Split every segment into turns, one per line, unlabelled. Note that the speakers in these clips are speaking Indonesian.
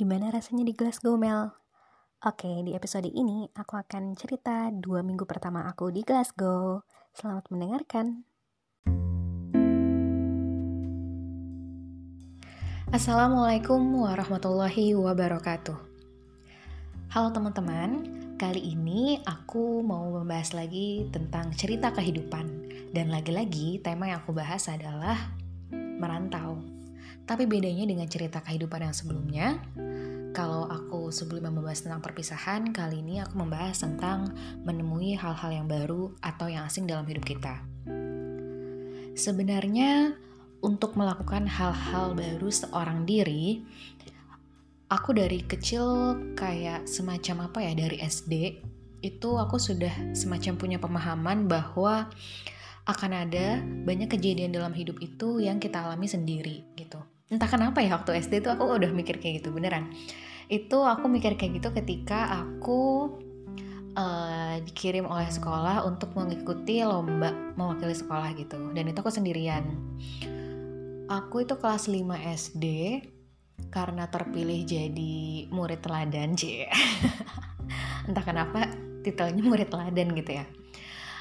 Gimana rasanya di Glasgow, Mel? Oke, di episode ini aku akan cerita dua minggu pertama aku di Glasgow. Selamat mendengarkan. Assalamualaikum warahmatullahi wabarakatuh. Halo teman-teman, kali ini aku mau membahas lagi tentang cerita kehidupan. Dan lagi-lagi tema yang aku bahas adalah merantau. Tapi bedanya dengan cerita kehidupan yang sebelumnya, kalau aku sebelumnya membahas tentang perpisahan, kali ini aku membahas tentang menemui hal-hal yang baru atau yang asing dalam hidup kita. Sebenarnya, untuk melakukan hal-hal baru seorang diri, aku dari kecil kayak semacam apa ya, dari SD, itu aku sudah semacam punya pemahaman bahwa akan ada banyak kejadian dalam hidup itu yang kita alami sendiri gitu. Entah kenapa ya waktu SD itu aku udah mikir kayak gitu beneran. Itu aku mikir kayak gitu ketika aku uh, dikirim oleh sekolah untuk mengikuti lomba mewakili sekolah gitu. Dan itu aku sendirian. Aku itu kelas 5 SD karena terpilih jadi murid teladan, C. entah kenapa titelnya murid teladan gitu ya.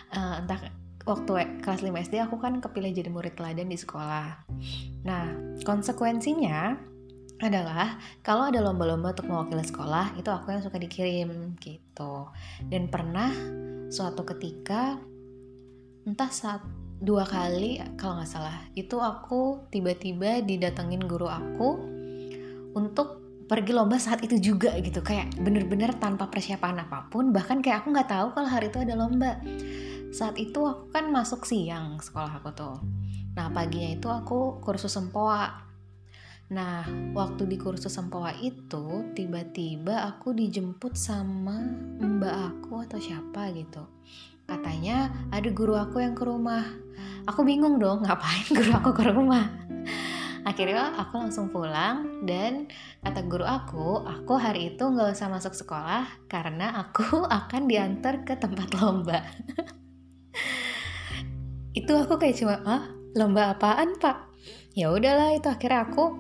Uh, entah waktu kelas 5 SD aku kan kepilih jadi murid teladan di sekolah. Nah, konsekuensinya adalah kalau ada lomba-lomba untuk mewakili sekolah, itu aku yang suka dikirim gitu. Dan pernah suatu ketika entah saat dua kali kalau nggak salah itu aku tiba-tiba didatengin guru aku untuk pergi lomba saat itu juga gitu. Kayak bener-bener tanpa persiapan apa pun bahkan kayak aku nggak tahu kalau hari itu ada lomba. Saat itu aku kan masuk siang sekolah aku tuh. Nah paginya itu aku kursus sempoa. Nah waktu di kursus sempoa itu tiba-tiba aku dijemput sama mbak aku atau siapa gitu. Katanya ada guru aku yang ke rumah. Aku bingung dong ngapain guru aku ke rumah akhirnya aku langsung pulang dan kata guru aku aku hari itu nggak usah masuk sekolah karena aku akan diantar ke tempat lomba. Itu aku kayak cuma ah lomba apaan pak? Ya udahlah itu akhirnya aku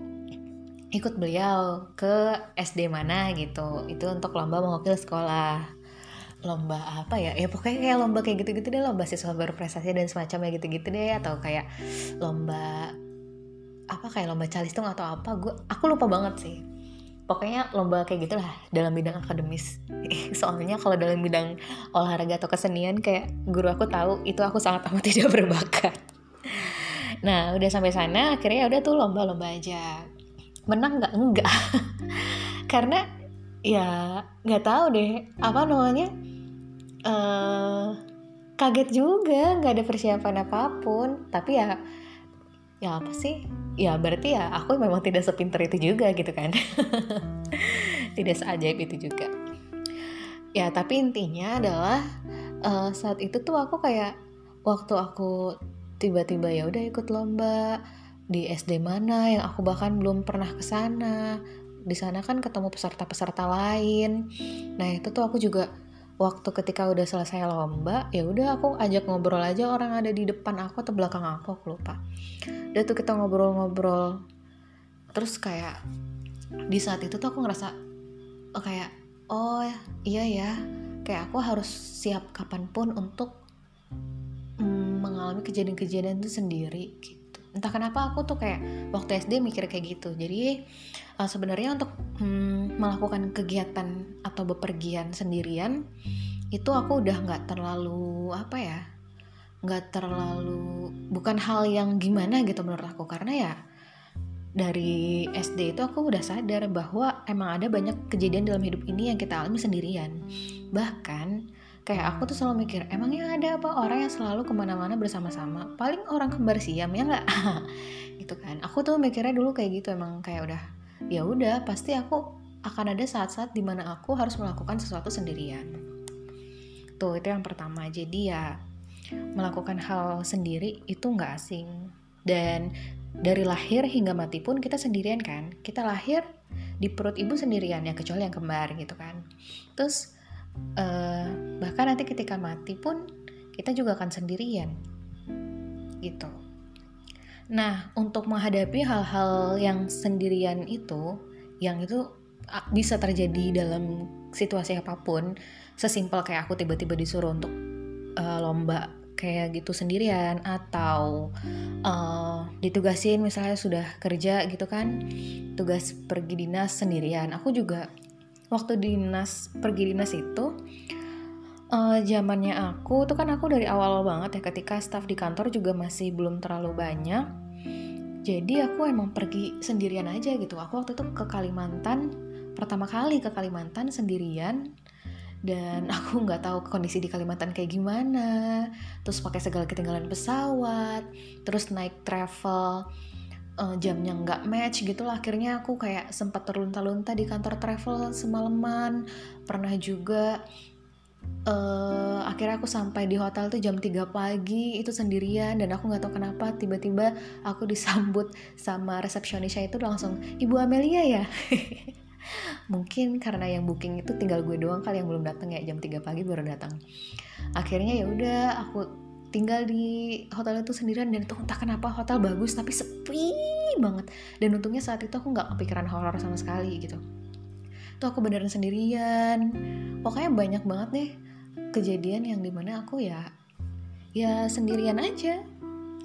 ikut beliau ke SD mana gitu. Itu untuk lomba mewakili sekolah. Lomba apa ya? Ya pokoknya kayak lomba kayak gitu-gitu deh lomba siswa berprestasi dan semacamnya gitu-gitu deh atau kayak lomba apa kayak lomba calistung atau apa gue aku lupa banget sih. Pokoknya lomba kayak gitulah dalam bidang akademis. Soalnya kalau dalam bidang olahraga atau kesenian kayak guru aku tahu itu aku sangat amat tidak berbakat. Nah udah sampai sana akhirnya ya udah tuh lomba-lomba aja. Menang nggak? Enggak karena ya nggak tahu deh apa namanya uh, kaget juga nggak ada persiapan apa pun. Tapi ya ya apa sih? Ya berarti ya aku memang tidak sepinter itu juga gitu kan. Tidak seajaib itu juga. Ya tapi intinya adalah uh, saat itu tuh aku kayak waktu aku tiba-tiba ya udah ikut lomba di SD mana yang aku bahkan belum pernah ke sana. Di sana kan ketemu peserta-peserta lain. Nah itu tuh aku juga waktu ketika udah selesai lomba ya udah aku ajak ngobrol aja orang ada di depan aku atau belakang aku aku lupa. Udah tuh kita ngobrol-ngobrol. Terus kayak di saat itu tuh aku ngerasa oh, kayak oh iya ya. Kayak aku harus siap kapan pun untuk mm, mengalami kejadian-kejadian itu sendiri gitu entah kenapa aku tuh kayak waktu SD mikir kayak gitu. Jadi uh, sebenarnya untuk hmm, melakukan kegiatan atau bepergian sendirian itu aku udah nggak terlalu apa ya nggak terlalu bukan hal yang gimana gitu menurut aku. Karena ya dari SD itu aku udah sadar bahwa emang ada banyak kejadian dalam hidup ini yang kita alami sendirian. Bahkan kayak aku tuh selalu mikir emangnya ada apa? Orang yang selalu ke mana-mana bersama-sama. Paling orang kembar siam ya nggak? Gitu kan. Aku tuh mikirnya dulu kayak gitu emang kayak udah ya udah pasti aku akan ada saat-saat di mana aku harus melakukan sesuatu sendirian. Tuh itu yang pertama. Jadi ya melakukan hal sendiri itu nggak asing. Dan dari lahir hingga mati pun kita sendirian kan. Kita lahir di perut ibu sendirian ya kecuali yang kembar gitu kan. Terus uh, bahkan nanti ketika mati pun kita juga akan sendirian. Gitu. Nah untuk menghadapi hal-hal yang sendirian itu yang itu bisa terjadi dalam situasi apa pun sesimpel kayak aku tiba-tiba disuruh untuk uh, lomba kayak gitu sendirian atau uh, ditugasin misalnya sudah kerja gitu kan tugas pergi dinas sendirian aku juga waktu dinas pergi dinas itu uh, zamannya aku tuh kan aku dari awal banget ya ketika staff di kantor juga masih belum terlalu banyak. Jadi aku emang pergi sendirian aja gitu. Aku waktu itu ke Kalimantan pertama kali ke Kalimantan sendirian. Dan aku nggak tahu kondisi di Kalimantan kayak gimana. Terus pakai segala ketinggalan pesawat. Terus naik travel uh, jamnya nggak match gitu lah akhirnya aku kayak sempat terlunta-lunta di kantor travel semalaman. Pernah juga uh, akhirnya aku sampai di hotel tuh jam 3 pagi itu sendirian dan aku nggak tahu kenapa tiba-tiba aku disambut sama resepsionisnya itu langsung ibu Amelia ya? Mungkin karena yang booking itu tinggal gue doang kali yang belum datang ya jam 3 pagi baru datang akhirnya ya udah aku tinggal di hotel itu sendirian dan itu entah kenapa hotel bagus tapi sepi banget dan untungnya saat itu aku nggak kepikiran horor sama sekali gitu tuh aku beneran sendirian pokoknya banyak banget nih kejadian yang di mana aku ya ya sendirian aja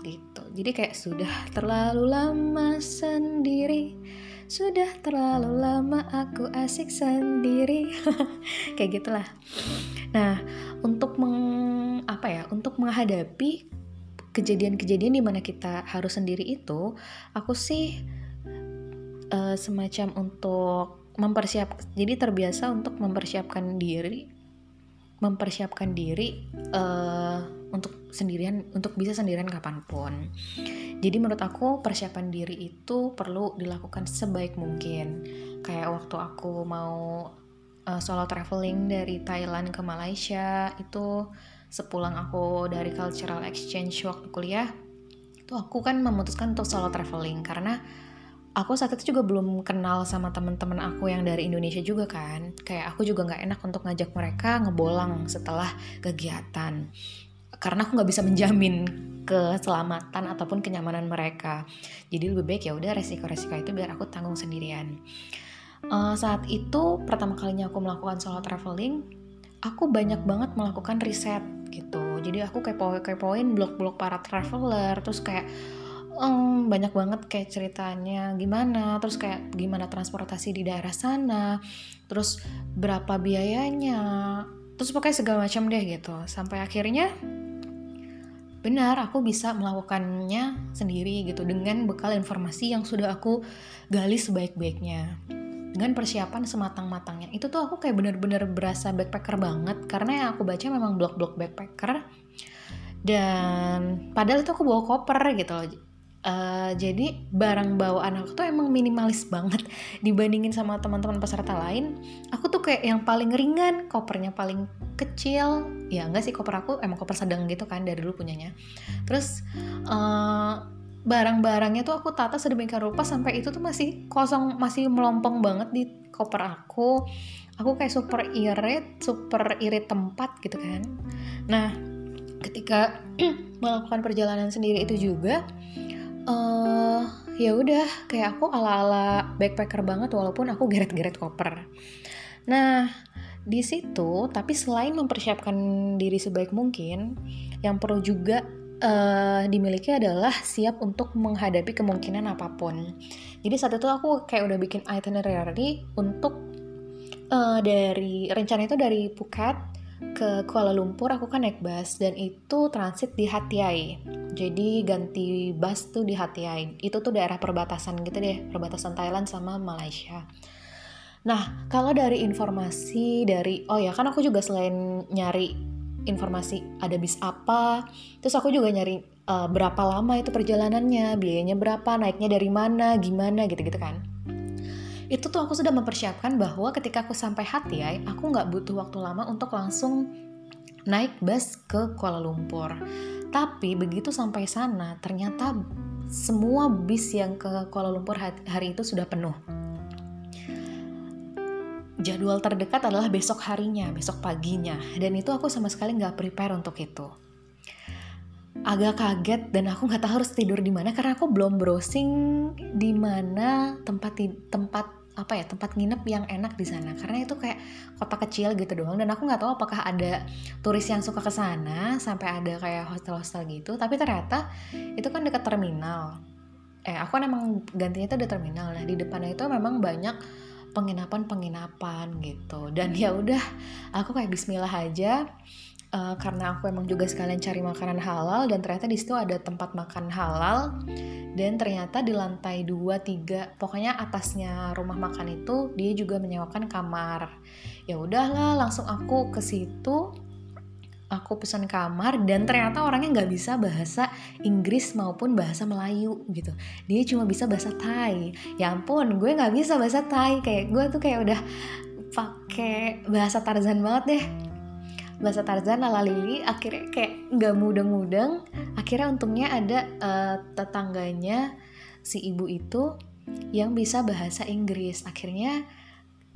gitu jadi kayak sudah terlalu lama sendiri sudah terlalu lama aku asik sendiri. Kayak gitulah. Nah, untuk meng apa ya? Untuk menghadapi kejadian-kejadian di mana kita harus sendiri itu, aku sih uh, semacam untuk mempersiap jadi terbiasa untuk mempersiapkan diri mempersiapkan diri uh, untuk sendirian untuk bisa sendirian kapan pun jadi menurut aku persiapan diri itu perlu dilakukan sebaik mungkin kayak waktu aku mau uh, solo traveling dari Thailand ke Malaysia itu sepulang aku dari cultural exchange waktu kuliah itu aku kan memutuskan untuk solo traveling karena aku saat itu juga belum kenal sama teman-teman aku yang dari Indonesia juga kan. Kayak aku juga nggak enak untuk ngajak mereka ngebolang setelah kegiatan. Karena aku nggak bisa menjamin keselamatan ataupun kenyamanan mereka. Jadi lebih baik ya udah resiko-resiko itu biar aku tanggung sendirian. Uh, saat itu pertama kalinya aku melakukan solo traveling aku banyak banget melakukan riset gitu jadi aku kepo kepoin blog-blog para traveler terus kayak um, banyak banget kayak ceritanya gimana, terus kayak gimana transportasi di daerah sana, terus berapa biayanya, terus pokoknya segala macam deh gitu. Sampai akhirnya benar aku bisa melakukannya sendiri gitu dengan bekal informasi yang sudah aku gali sebaik-baiknya dengan persiapan sematang-matangnya itu tuh aku kayak bener-bener berasa backpacker banget karena yang aku baca memang blog-blog backpacker dan padahal itu aku bawa koper gitu loh Uh, jadi barang bawaan aku tuh emang minimalis banget dibandingin sama teman-teman peserta lain. Aku tuh kayak yang paling ringan, kopernya paling kecil. Ya enggak sih koper aku emang koper sedang gitu kan dari dulu punyanya. Terus uh, barang-barangnya tuh aku tata sedemikian rupa sampai itu tuh masih kosong, masih melompong banget di koper aku. Aku kayak super irit, super irit tempat gitu kan. Nah, ketika melakukan perjalanan sendiri itu juga uh, ya udah kayak aku ala-ala backpacker banget walaupun aku geret-geret koper. Nah, di situ tapi selain mempersiapkan diri sebaik mungkin, yang perlu juga uh, dimiliki adalah siap untuk menghadapi kemungkinan apa pun. Jadi saat itu aku kayak udah bikin itinerary untuk uh, dari rencana itu dari Phuket ke Kuala Lumpur aku kan naik bus dan itu transit di Hatiai. Jadi ganti bus tuh di Hatiai. Itu tuh daerah perbatasan gitu deh, perbatasan Thailand sama Malaysia. Nah, kalau dari informasi dari oh ya kan aku juga selain nyari informasi ada bis apa, terus aku juga nyari uh, berapa lama itu perjalanannya, biayanya berapa, naiknya dari mana, gimana gitu-gitu kan itu tuh aku sudah mempersiapkan bahwa ketika aku sampai Hatiai, aku nggak butuh waktu lama untuk langsung naik bus ke Kuala Lumpur. Tapi begitu sampai sana, ternyata semua bis yang ke Kuala Lumpur hari itu sudah penuh. Jadwal terdekat adalah besok harinya, besok paginya, dan itu aku sama sekali nggak prepare untuk itu. Agak kaget dan aku nggak tahu harus tidur di mana karena aku belum browsing di mana tempat tempat apa ya tempat nginep yang enak di sana. Karena itu kayak kota kecil gitu doang dan aku nggak tahu apakah ada turis yang suka ke sana sampai ada kayak hostel-hostel gitu. Tapi ternyata itu kan dekat terminal. Eh aku kan emang gantinya itu di terminal. Nah di depannya itu memang banyak penginapan-penginapan gitu. Dan ya udah aku kayak Bismillah aja uh, karena aku emang juga sekalian cari makanan halal dan ternyata di situ ada tempat makan halal. Dan ternyata di lantai 2 3 pokoknya atasnya rumah makan itu dia juga menyewakan kamar. Ya udahlah langsung aku ke situ aku pesan kamar dan ternyata orangnya nggak bisa bahasa Inggris maupun bahasa Melayu gitu. Dia cuma bisa bahasa Thai. Ya ampun gue nggak bisa bahasa Thai. Kayak gue tuh kayak udah pakai bahasa Tarzan banget deh. Bahasa Tarzan lala Lili akhirnya kayak nggak mudeng-mudeng. Akhirnya untungnya ada uh, tetangganya si ibu itu yang bisa bahasa Inggris. Akhirnya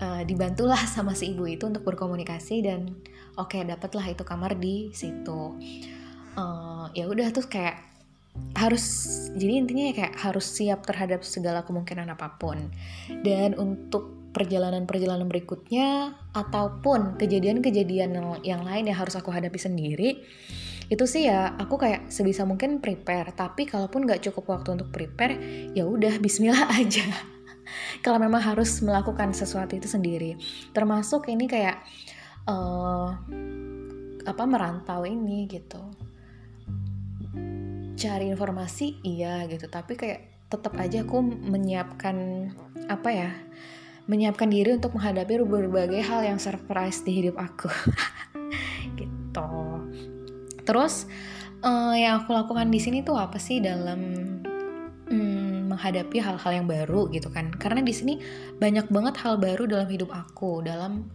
uh, dibantulah sama si ibu itu untuk berkomunikasi dan oke okay, dapatlah itu kamar di situ. Uh, ya udah tuh kayak harus jadi intinya ya kayak harus siap terhadap segala kemungkinan apa pun. Dan untuk perjalanan-perjalanan berikutnya ataupun kejadian-kejadian yang lain yang harus aku hadapi sendiri itu sih ya aku kayak sebisa mungkin prepare. Tapi kalaupun nggak cukup waktu untuk prepare ya udah Bismillah aja. Kalau memang harus melakukan sesuatu itu sendiri. Termasuk ini kayak uh, apa merantau ini gitu. Cari informasi iya gitu. Tapi kayak tetap aja aku menyiapkan apa ya menyiapkan diri untuk menghadapi berbagai hal yang surprise di hidup aku. Gitu. Terus uh, yang aku lakukan di sini tuh apa sih dalam um, menghadapi hal-hal yang baru gitu kan? Karena di sini banyak banget hal baru dalam hidup aku dalam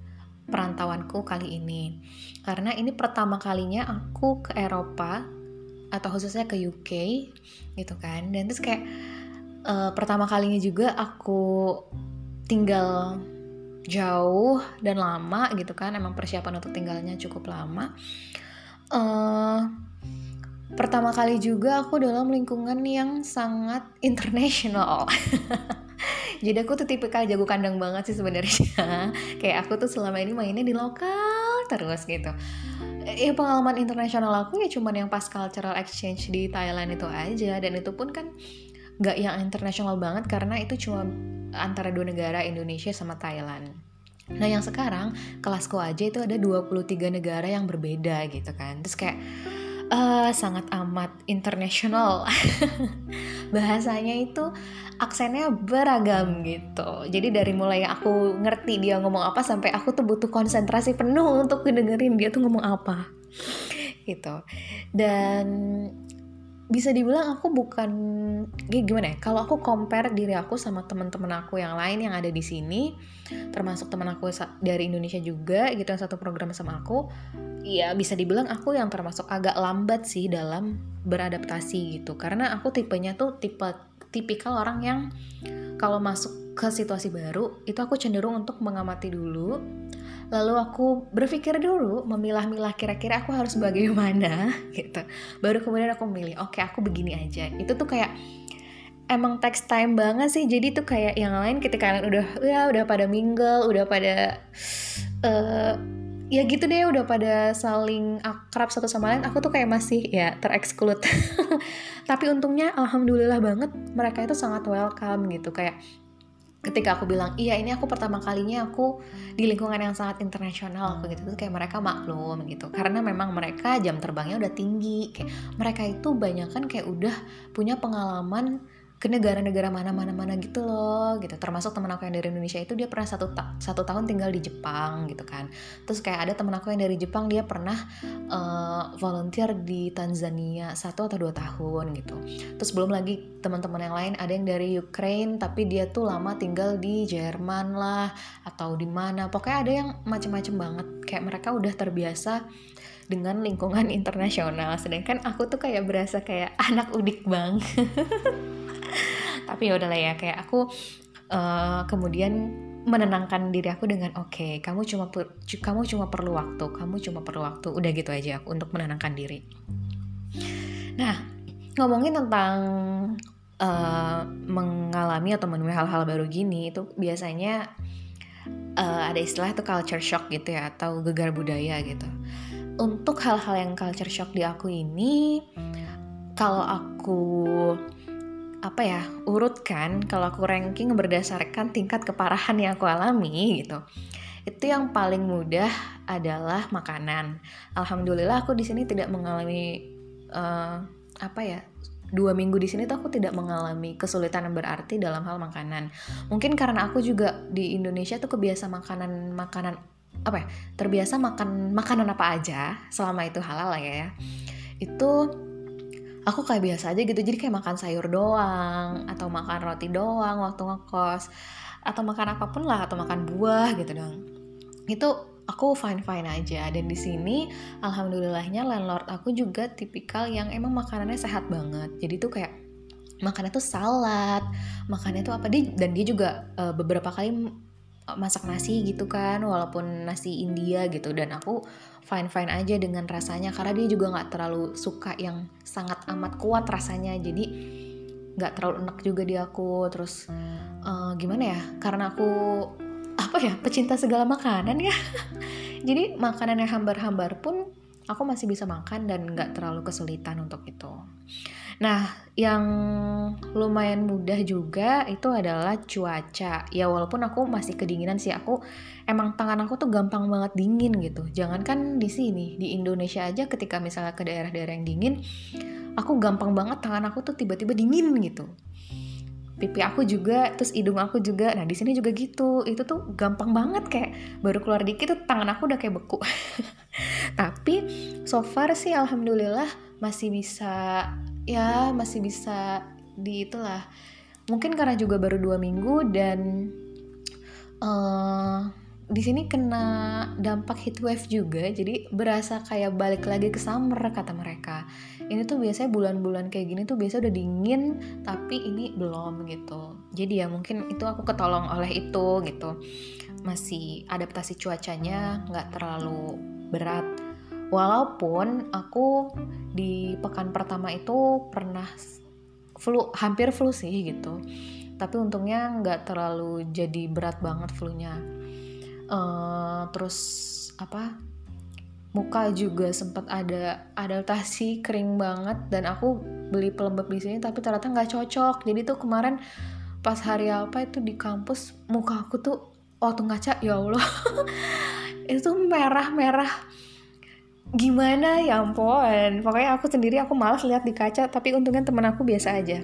perantauanku kali ini. Karena ini pertama kalinya aku ke Eropa atau khususnya ke UK gitu kan. Dan terus kayak uh, pertama kalinya juga aku tinggal jauh dan lama gitu kan. Emang persiapan untuk tinggalnya cukup lama. Uh, pertama kali juga aku dalam lingkungan yang sangat international jadi aku tuh tipikal jago kandang banget sih sebenarnya kayak aku tuh selama ini mainnya di lokal terus gitu ya pengalaman internasional aku ya cuman yang pas cultural exchange di Thailand itu aja dan itu pun kan nggak yang internasional banget karena itu cuma antara dua negara Indonesia sama Thailand. Nah yang sekarang kelasku aja itu ada 23 negara yang berbeda gitu kan. Terus kayak uh, sangat amat internasional. Bahasanya itu aksennya beragam gitu. Jadi dari mulai aku ngerti dia ngomong apa sampai aku tuh butuh konsentrasi penuh untuk dengerin dia tuh ngomong apa. gitu. Dan bisa dibilang aku bukan gimana ya kalau aku compare diri aku sama teman-teman aku yang lain yang ada di sini termasuk teman aku dari Indonesia juga gitu yang satu program sama aku ya bisa dibilang aku yang termasuk agak lambat sih dalam beradaptasi gitu. Karena aku tipenya tuh tipe tipikal orang yang kalau masuk ke situasi baru itu aku cenderung untuk mengamati dulu lalu aku berpikir dulu memilah-milah kira-kira aku harus bagaimana gitu. Baru kemudian aku memilih oke okay, aku begini aja. Itu tuh kayak emang text time banget sih. Jadi tuh kayak yang lain ketika kalian udah ya udah pada mingle udah pada uh, ya gitu deh udah pada saling akrab satu sama lain aku tuh kayak masih ya tereksklud tapi untungnya alhamdulillah banget mereka itu sangat welcome gitu. Kayak ketika aku bilang iya ini aku pertama kalinya aku di lingkungan yang sangat internasional aku gitu tuh kayak mereka maklum gitu. Karena memang mereka jam terbangnya udah tinggi kayak mereka itu banyak kan kayak udah punya pengalaman ke negara-negara mana-mana-mana gitu loh gitu. Termasuk temen aku yang dari Indonesia itu dia pernah satu ta satu tahun tinggal di Jepang gitu kan. Terus kayak ada temen aku yang dari Jepang dia pernah uh, volunteer di Tanzania satu atau dua tahun gitu. Terus belum lagi teman-teman yang lain ada yang dari Ukraine tapi dia tuh lama tinggal di Jerman lah atau di mana. Pokoknya ada yang macem-macem banget. Kayak mereka udah terbiasa dengan lingkungan internasional. Sedangkan aku tuh kayak berasa kayak anak udik bang tapi ya udahlah ya kayak aku uh, kemudian menenangkan diri aku dengan oke okay, kamu cuma kamu cuma perlu waktu kamu cuma perlu waktu. Udah gitu aja aku untuk menenangkan diri. Nah ngomongin tentang uh, mengalami atau menemui hal-hal baru gini itu biasanya uh, ada istilah itu culture shock gitu ya atau gegar budaya gitu. Untuk hal-hal yang culture shock di aku ini kalau aku apa ya urutkan kalau aku ranking berdasarkan tingkat keparahan yang aku alami gitu itu yang paling mudah adalah makanan. Alhamdulillah aku di sini tidak mengalami uh, apa ya dua minggu di sini tuh aku tidak mengalami kesulitan yang berarti dalam hal makanan. Mungkin karena aku juga di Indonesia tuh kebiasa makanan makanan apa ya terbiasa makan makanan apa aja selama itu halal lah ya. Itu aku kayak biasa aja gitu jadi kayak makan sayur doang atau makan roti doang waktu ngekos atau makan apa pun lah atau makan buah gitu dong itu aku fine fine aja. Dan di sini alhamdulillahnya landlord aku juga tipikal yang emang makanannya sehat banget. Jadi tuh kayak makannya tuh salad makannya tuh apa dia dan dia juga uh, beberapa kali masak nasi gitu kan walaupun nasi India gitu. Dan aku fine fine aja dengan rasanya karena dia juga nggak terlalu suka yang sangat amat kuat rasanya. Jadi nggak terlalu enak juga di aku. Terus uh, gimana ya karena aku apa ya pecinta segala makanan ya. Jadi makanan yang hambar-hambar pun aku masih bisa makan dan nggak terlalu kesulitan untuk itu nah yang lumayan mudah juga itu adalah cuaca. Ya walaupun aku masih kedinginan sih aku emang tangan aku tuh gampang banget dingin gitu. Jangankan di sini di Indonesia aja ketika misalnya ke daerah-daerah yang dingin aku gampang banget tangan aku tuh tiba-tiba dingin gitu. Pipi aku juga terus hidung aku juga. Nah di sini juga gitu. Itu tuh gampang banget kayak baru keluar dikit tuh tangan aku udah kayak beku. Tapi so far sih alhamdulillah masih bisa ya masih bisa di itulah. Mungkin karena juga baru dua minggu dan uh, di sini kena dampak heat wave juga jadi berasa kayak balik lagi ke summer kata mereka. Ini tuh biasanya bulan-bulan kayak gini tuh biasa udah dingin tapi ini belum gitu. Jadi ya mungkin itu aku ketolong oleh itu gitu. Masih adaptasi cuacanya nggak terlalu berat walaupun aku di pekan pertama itu pernah flu hampir flu sih gitu. Tapi untungnya nggak terlalu jadi berat banget flu-nya. Uh, terus apa muka juga sempat ada adaptasi kering banget dan aku beli pelembab di sini tapi ternyata nggak cocok. Jadi tuh kemarin pas hari apa itu di kampus muka aku tuh waktu ngaca ya Allah. Itu merah merah gimana? Ya ampun. Pokoknya aku sendiri aku malas lihat di kaca tapi untungnya temen aku biasa aja.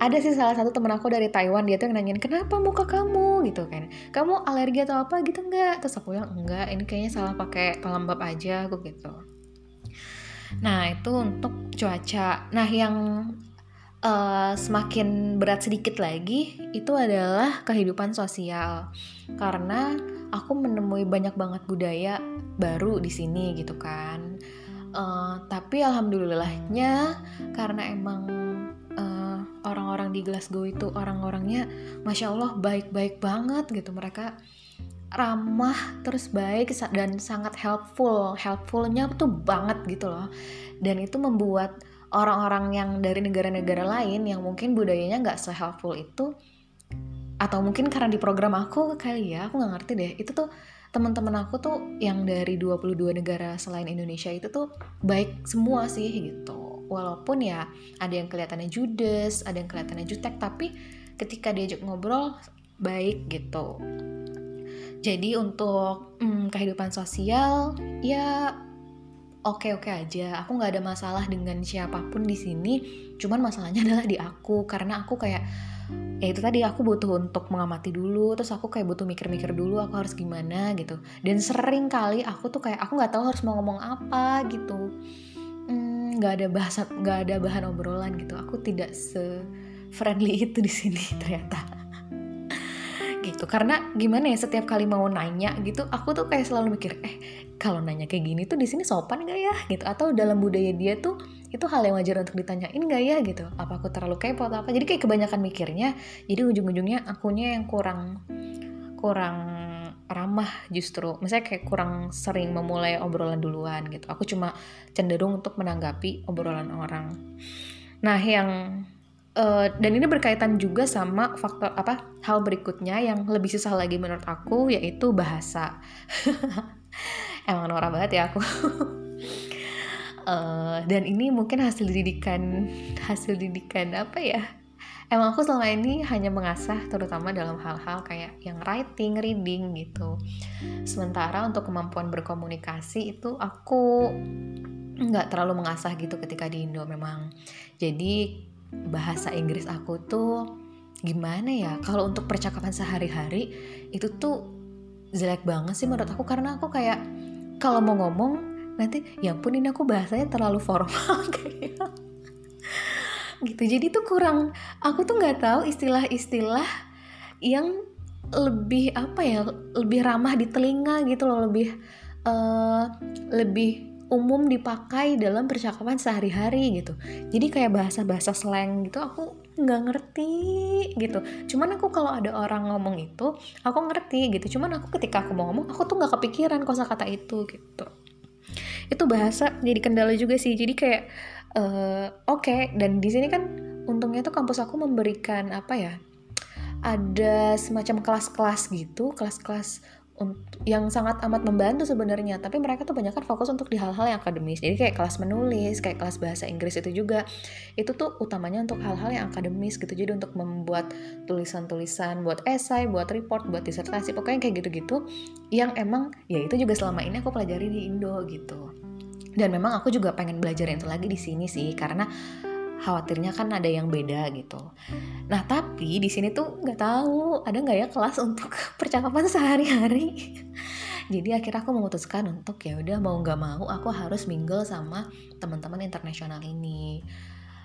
Ada sih salah satu temen aku dari Taiwan dia tuh nanyain kenapa muka kamu? Gitu kan. Kamu alergi atau apa? Gitu enggak. Terus aku bilang enggak ini kayaknya salah pakai pelembab aja aku gitu. Nah itu untuk cuaca. Nah yang uh, semakin berat sedikit lagi itu adalah kehidupan sosial. Karena aku menemui banyak banget budaya baru di sini gitu kan. Uh, tapi alhamdulillahnya karena emang orang-orang di Glasgow itu orang-orangnya masya Allah baik-baik banget gitu. Mereka ramah terus baik dan sangat helpful. Helpfulnya tuh banget gitu loh. Dan itu membuat orang-orang yang dari negara-negara lain yang mungkin budayanya nggak se-helpful itu atau mungkin karena di program aku kali ya aku nggak ngerti deh. Itu tuh teman-teman aku tuh yang dari 22 negara selain Indonesia itu tuh baik semua sih gitu. Walaupun ya ada yang kelihatannya judes ada yang kelihatannya jutek tapi ketika diajak ngobrol baik gitu. Jadi untuk hmm, kehidupan sosial ya oke-oke aja. Aku nggak ada masalah dengan siapa pun di sini cuman masalahnya adalah di aku. Karena aku kayak ya itu tadi aku butuh untuk mengamati dulu. Terus aku kayak butuh mikir-mikir dulu aku harus gimana gitu. Dan sering kali aku tuh kayak aku nggak tahu harus mau ngomong apa gitu. Nggak ada bahasan nggak ada bahan obrolan gitu. Aku tidak se friendly itu di sini ternyata. Gitu. Karena gimana ya setiap kali mau nanya gitu aku tuh kayak selalu mikir eh kalau nanya kayak gini tuh di sini sopan gak ya? Gitu. Atau dalam budaya dia tuh itu hal yang wajar untuk ditanyain gak ya? Gitu. Apa aku terlalu kepo atau apa? Jadi kayak kebanyakan mikirnya jadi ujung-ujungnya akunya yang kurang kurang ramah justru. Misalnya kayak kurang sering memulai obrolan duluan gitu. Aku cuma cenderung untuk menanggapi obrolan orang. Nah yang Uh, dan ini berkaitan juga sama faktor apa hal berikutnya yang lebih susah lagi menurut aku yaitu bahasa emang norak banget ya aku uh, dan ini mungkin hasil didikan hasil didikan apa ya emang aku selama ini hanya mengasah terutama dalam hal-hal kayak yang writing, reading gitu. Sementara untuk kemampuan berkomunikasi itu aku nggak terlalu mengasah gitu ketika di Indo memang. Jadi bahasa Inggris aku tuh gimana ya? Kalau untuk percakapan sehari-hari itu tuh jelek banget sih menurut aku karena aku kayak kalau mau ngomong nanti ya ampun ini aku bahasanya terlalu formal. Kayak gitu. Jadi tuh kurang aku tuh nggak tahu istilah-istilah yang lebih apa ya lebih ramah di telinga gitu loh lebih uh, lebih umum dipakai dalam percakapan sehari-hari gitu. Jadi kayak bahasa-bahasa slang gitu aku nggak ngerti gitu. Cuman aku kalau ada orang ngomong itu aku ngerti gitu. Cuman aku ketika aku mau ngomong aku tuh nggak kepikiran kosakata itu gitu. Itu bahasa jadi kendala juga sih. Jadi kayak uh, oke okay. dan di sini kan untungnya tuh kampus aku memberikan apa ya ada semacam kelas-kelas gitu kelas-kelas yang sangat amat membantu sebenarnya. Tapi mereka tuh banyak kan fokus untuk di hal-hal yang akademis. Jadi kayak kelas menulis kayak kelas bahasa Inggris itu juga itu tuh utamanya untuk hal-hal yang akademis gitu. Jadi untuk membuat tulisan-tulisan buat esai buat report buat disertasi pokoknya kayak gitu-gitu yang emang ya itu juga selama ini aku pelajari di Indo gitu. Dan memang aku juga pengen belajar itu lagi di sini sih karena khawatirnya kan ada yang beda gitu. Nah tapi di sini tuh nggak tahu ada nggak ya kelas untuk percakapan sehari-hari. Jadi akhirnya aku memutuskan untuk ya udah mau nggak mau aku harus mingle sama teman-teman internasional ini.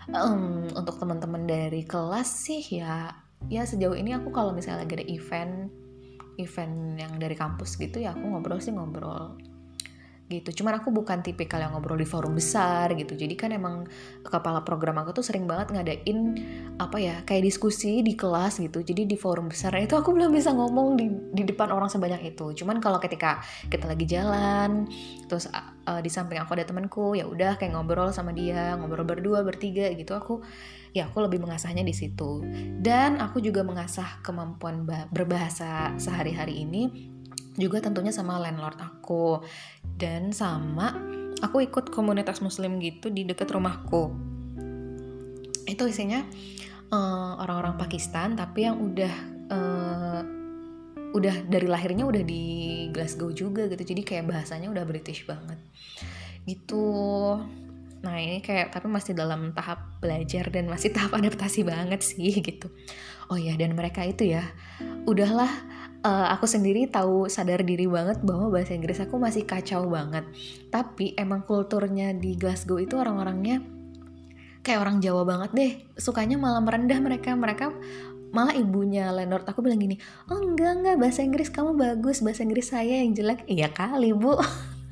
Um, untuk teman-teman dari kelas sih ya ya sejauh ini aku kalau misalnya lagi ada event event yang dari kampus gitu ya aku ngobrol sih ngobrol gitu. Cuman aku bukan tipikal yang ngobrol di forum besar gitu. Jadi kan emang kepala program aku tuh sering banget ngadain apa ya kayak diskusi di kelas gitu. Jadi di forum besar itu aku belum bisa ngomong di, di depan orang sebanyak itu. Cuman kalau ketika kita lagi jalan terus uh, di samping aku ada temanku ya udah kayak ngobrol sama dia ngobrol berdua bertiga gitu aku ya aku lebih mengasahnya di situ. Dan aku juga mengasah kemampuan berbahasa sehari-hari ini juga tentunya sama landlord aku dan sama aku ikut komunitas muslim gitu di dekat rumahku. Itu isinya eh, orang-orang Pakistan tapi yang udah uh, udah dari lahirnya udah di Glasgow juga gitu. Jadi kayak bahasanya udah British banget. Gitu. Nah ini kayak tapi masih dalam tahap belajar dan masih tahap adaptasi banget sih gitu. Oh ya dan mereka itu ya udahlah uh, aku sendiri tahu sadar diri banget bahwa bahasa Inggris aku masih kacau banget. Tapi emang kulturnya di Glasgow itu orang-orangnya kayak orang Jawa banget deh. Sukanya malah merendah mereka. Mereka malah ibunya landlord aku bilang gini, oh enggak enggak bahasa Inggris kamu bagus, bahasa Inggris saya yang jelek. Iya kali bu.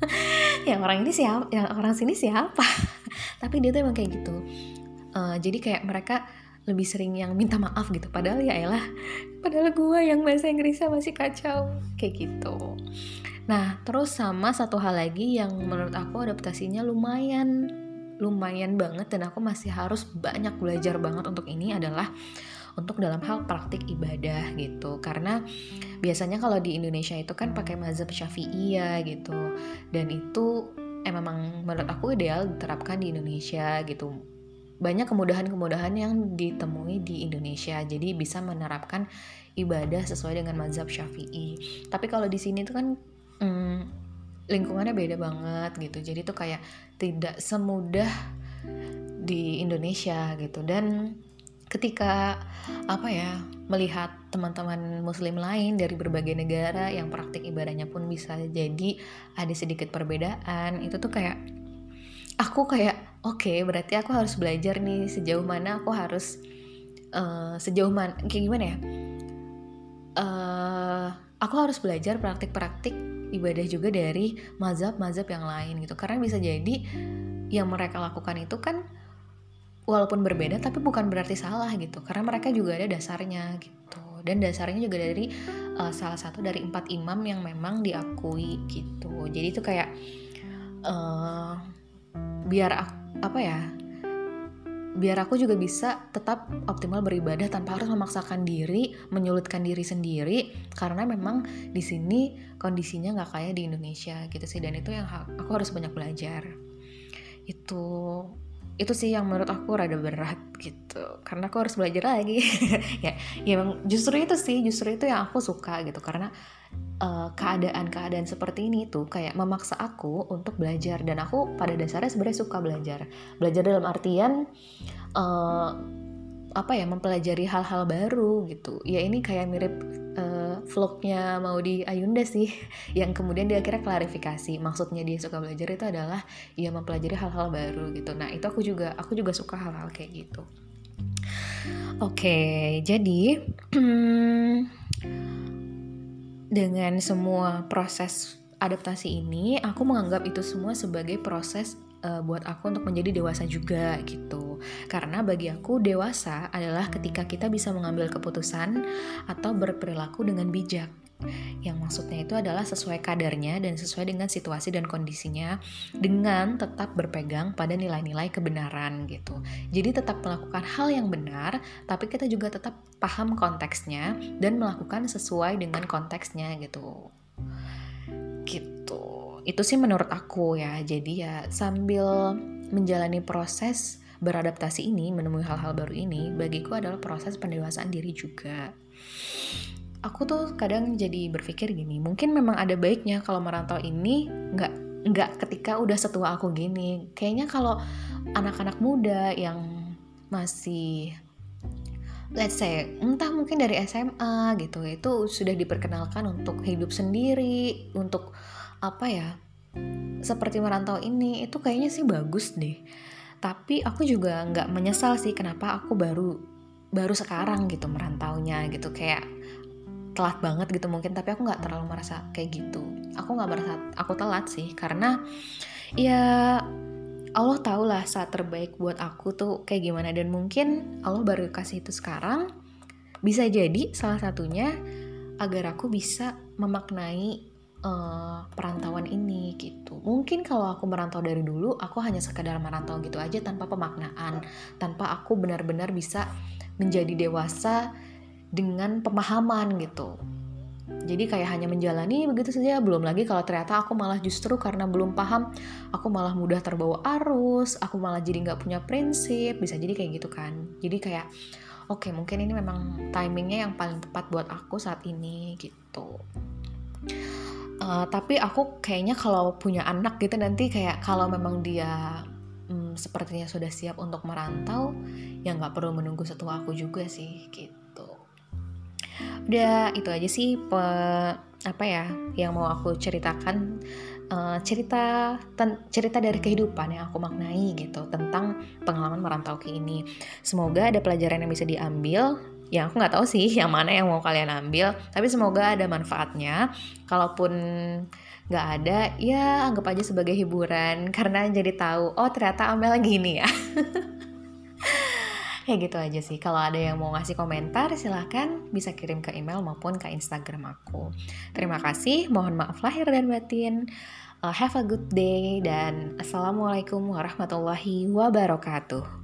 yang orang ini siapa? Yang orang sini siapa? Tapi dia tuh emang kayak gitu. Uh, jadi kayak mereka lebih sering yang minta maaf gitu. Padahal ya elah padahal gue yang bahasa Inggrisnya masih kacau. Kayak gitu. Nah terus sama satu hal lagi yang menurut aku adaptasinya lumayan lumayan banget dan aku masih harus banyak belajar banget untuk ini adalah untuk dalam hal praktik ibadah gitu. Karena biasanya kalau di Indonesia itu kan pakai mazhab syafi'i ya gitu. Dan itu memang menurut aku ideal diterapkan di Indonesia gitu banyak kemudahan-kemudahan yang ditemui di Indonesia. Jadi bisa menerapkan ibadah sesuai dengan mazhab Syafi'i. Tapi kalau di sini tuh kan hmm, lingkungannya beda banget gitu. Jadi tuh kayak tidak semudah di Indonesia gitu. Dan ketika apa ya melihat teman-teman muslim lain dari berbagai negara yang praktik ibadahnya pun bisa jadi ada sedikit perbedaan itu tuh kayak aku kayak oke okay, berarti aku harus belajar nih sejauh mana aku harus uh, sejauh mana kayak gimana ya? Uh, aku harus belajar praktik-praktik ibadah juga dari mazhab-mazhab yang lain gitu. Karena bisa jadi yang mereka lakukan itu kan walaupun berbeda tapi bukan berarti salah gitu. Karena mereka juga ada dasarnya gitu. Dan dasarnya juga dari uh, salah satu dari empat imam yang memang diakui gitu. Jadi itu kayak uh, biar apa ya biar aku juga bisa tetap optimal beribadah tanpa harus memaksakan diri, menyulitkan diri sendiri karena memang di sini kondisinya nggak kayak di Indonesia gitu sih dan itu yang aku harus banyak belajar. Itu itu sih yang menurut aku rada berat gitu. Karena aku harus belajar lagi. Ya ya justru itu sih justru itu yang aku suka gitu. Karena eh, keadaan-keadaan seperti ini tuh kayak memaksa aku untuk belajar. Dan aku pada dasarnya sebenarnya suka belajar. Belajar dalam artian uh, apa ya mempelajari hal-hal baru gitu. Ya ini kayak mirip uh, vlognya mau di Ayunda sih yang kemudian dia akhirnya klarifikasi. Maksudnya dia suka belajar itu adalah ya mempelajari hal-hal baru gitu. Nah itu aku juga aku juga suka hal-hal kayak gitu. Oke jadi dengan semua proses adaptasi ini, aku menganggap itu semua sebagai proses uh, buat aku untuk menjadi dewasa juga gitu. Karena bagi aku dewasa adalah ketika kita bisa mengambil keputusan atau berperilaku dengan bijak yang maksudnya itu adalah sesuai kadarnya dan sesuai dengan situasi dan kondisinya dengan tetap berpegang pada nilai-nilai kebenaran gitu. Jadi tetap melakukan hal yang benar, tapi kita juga tetap paham konteksnya dan melakukan sesuai dengan konteksnya gitu. Itu sih menurut aku ya. Jadi ya sambil menjalani proses beradaptasi ini, menemui hal-hal baru ini, bagiku adalah proses pendewasaan diri juga aku tuh kadang jadi berpikir gini, mungkin memang ada baiknya kalau merantau ini nggak nggak ketika udah setua aku gini. Kayaknya kalau anak-anak muda yang masih let's say entah mungkin dari SMA gitu itu sudah diperkenalkan untuk hidup sendiri untuk apa ya seperti merantau ini itu kayaknya sih bagus deh. Tapi aku juga nggak menyesal sih kenapa aku baru baru sekarang gitu merantaunya gitu kayak telat banget gitu mungkin tapi aku nggak terlalu merasa kayak gitu. Aku nggak merasa aku telat sih karena ya Allah tahu lah saat terbaik buat aku tuh kayak gimana. Dan mungkin Allah baru kasih itu sekarang bisa jadi salah satunya agar aku bisa memaknai uh, perantauan ini gitu. Mungkin kalau aku merantau dari dulu, aku hanya sekedar merantau gitu aja tanpa pemaknaan, tanpa aku benar-benar bisa menjadi dewasa dengan pemahaman gitu. Jadi kayak hanya menjalani begitu saja, belum lagi kalau ternyata aku malah justru karena belum paham, aku malah mudah terbawa arus, aku malah jadi nggak punya prinsip, bisa jadi kayak gitu kan. Jadi kayak, oke okay, mungkin ini memang timingnya yang paling tepat buat aku saat ini gitu. Uh, tapi aku kayaknya kalau punya anak gitu nanti kayak kalau memang dia hmm, sepertinya sudah siap untuk merantau, ya nggak perlu menunggu setua aku juga sih gitu. Udah itu aja sih pe, apa ya yang mau aku ceritakan. Uh, cerita ten, cerita dari kehidupan yang aku maknai gitu tentang pengalaman merantau ke ini. Semoga ada pelajaran yang bisa diambil yang aku nggak tahu sih yang mana yang mau kalian ambil tapi semoga ada manfaatnya. Kalaupun nggak ada ya anggap aja sebagai hiburan karena jadi tahu oh ternyata Amel gini ya. Ya gitu aja sih. Kalau ada yang mau ngasih komentar silahkan bisa kirim ke email maupun ke instagram aku. Terima kasih mohon maaf lahir dan batin. Uh, have a good day dan assalamualaikum warahmatullahi wabarakatuh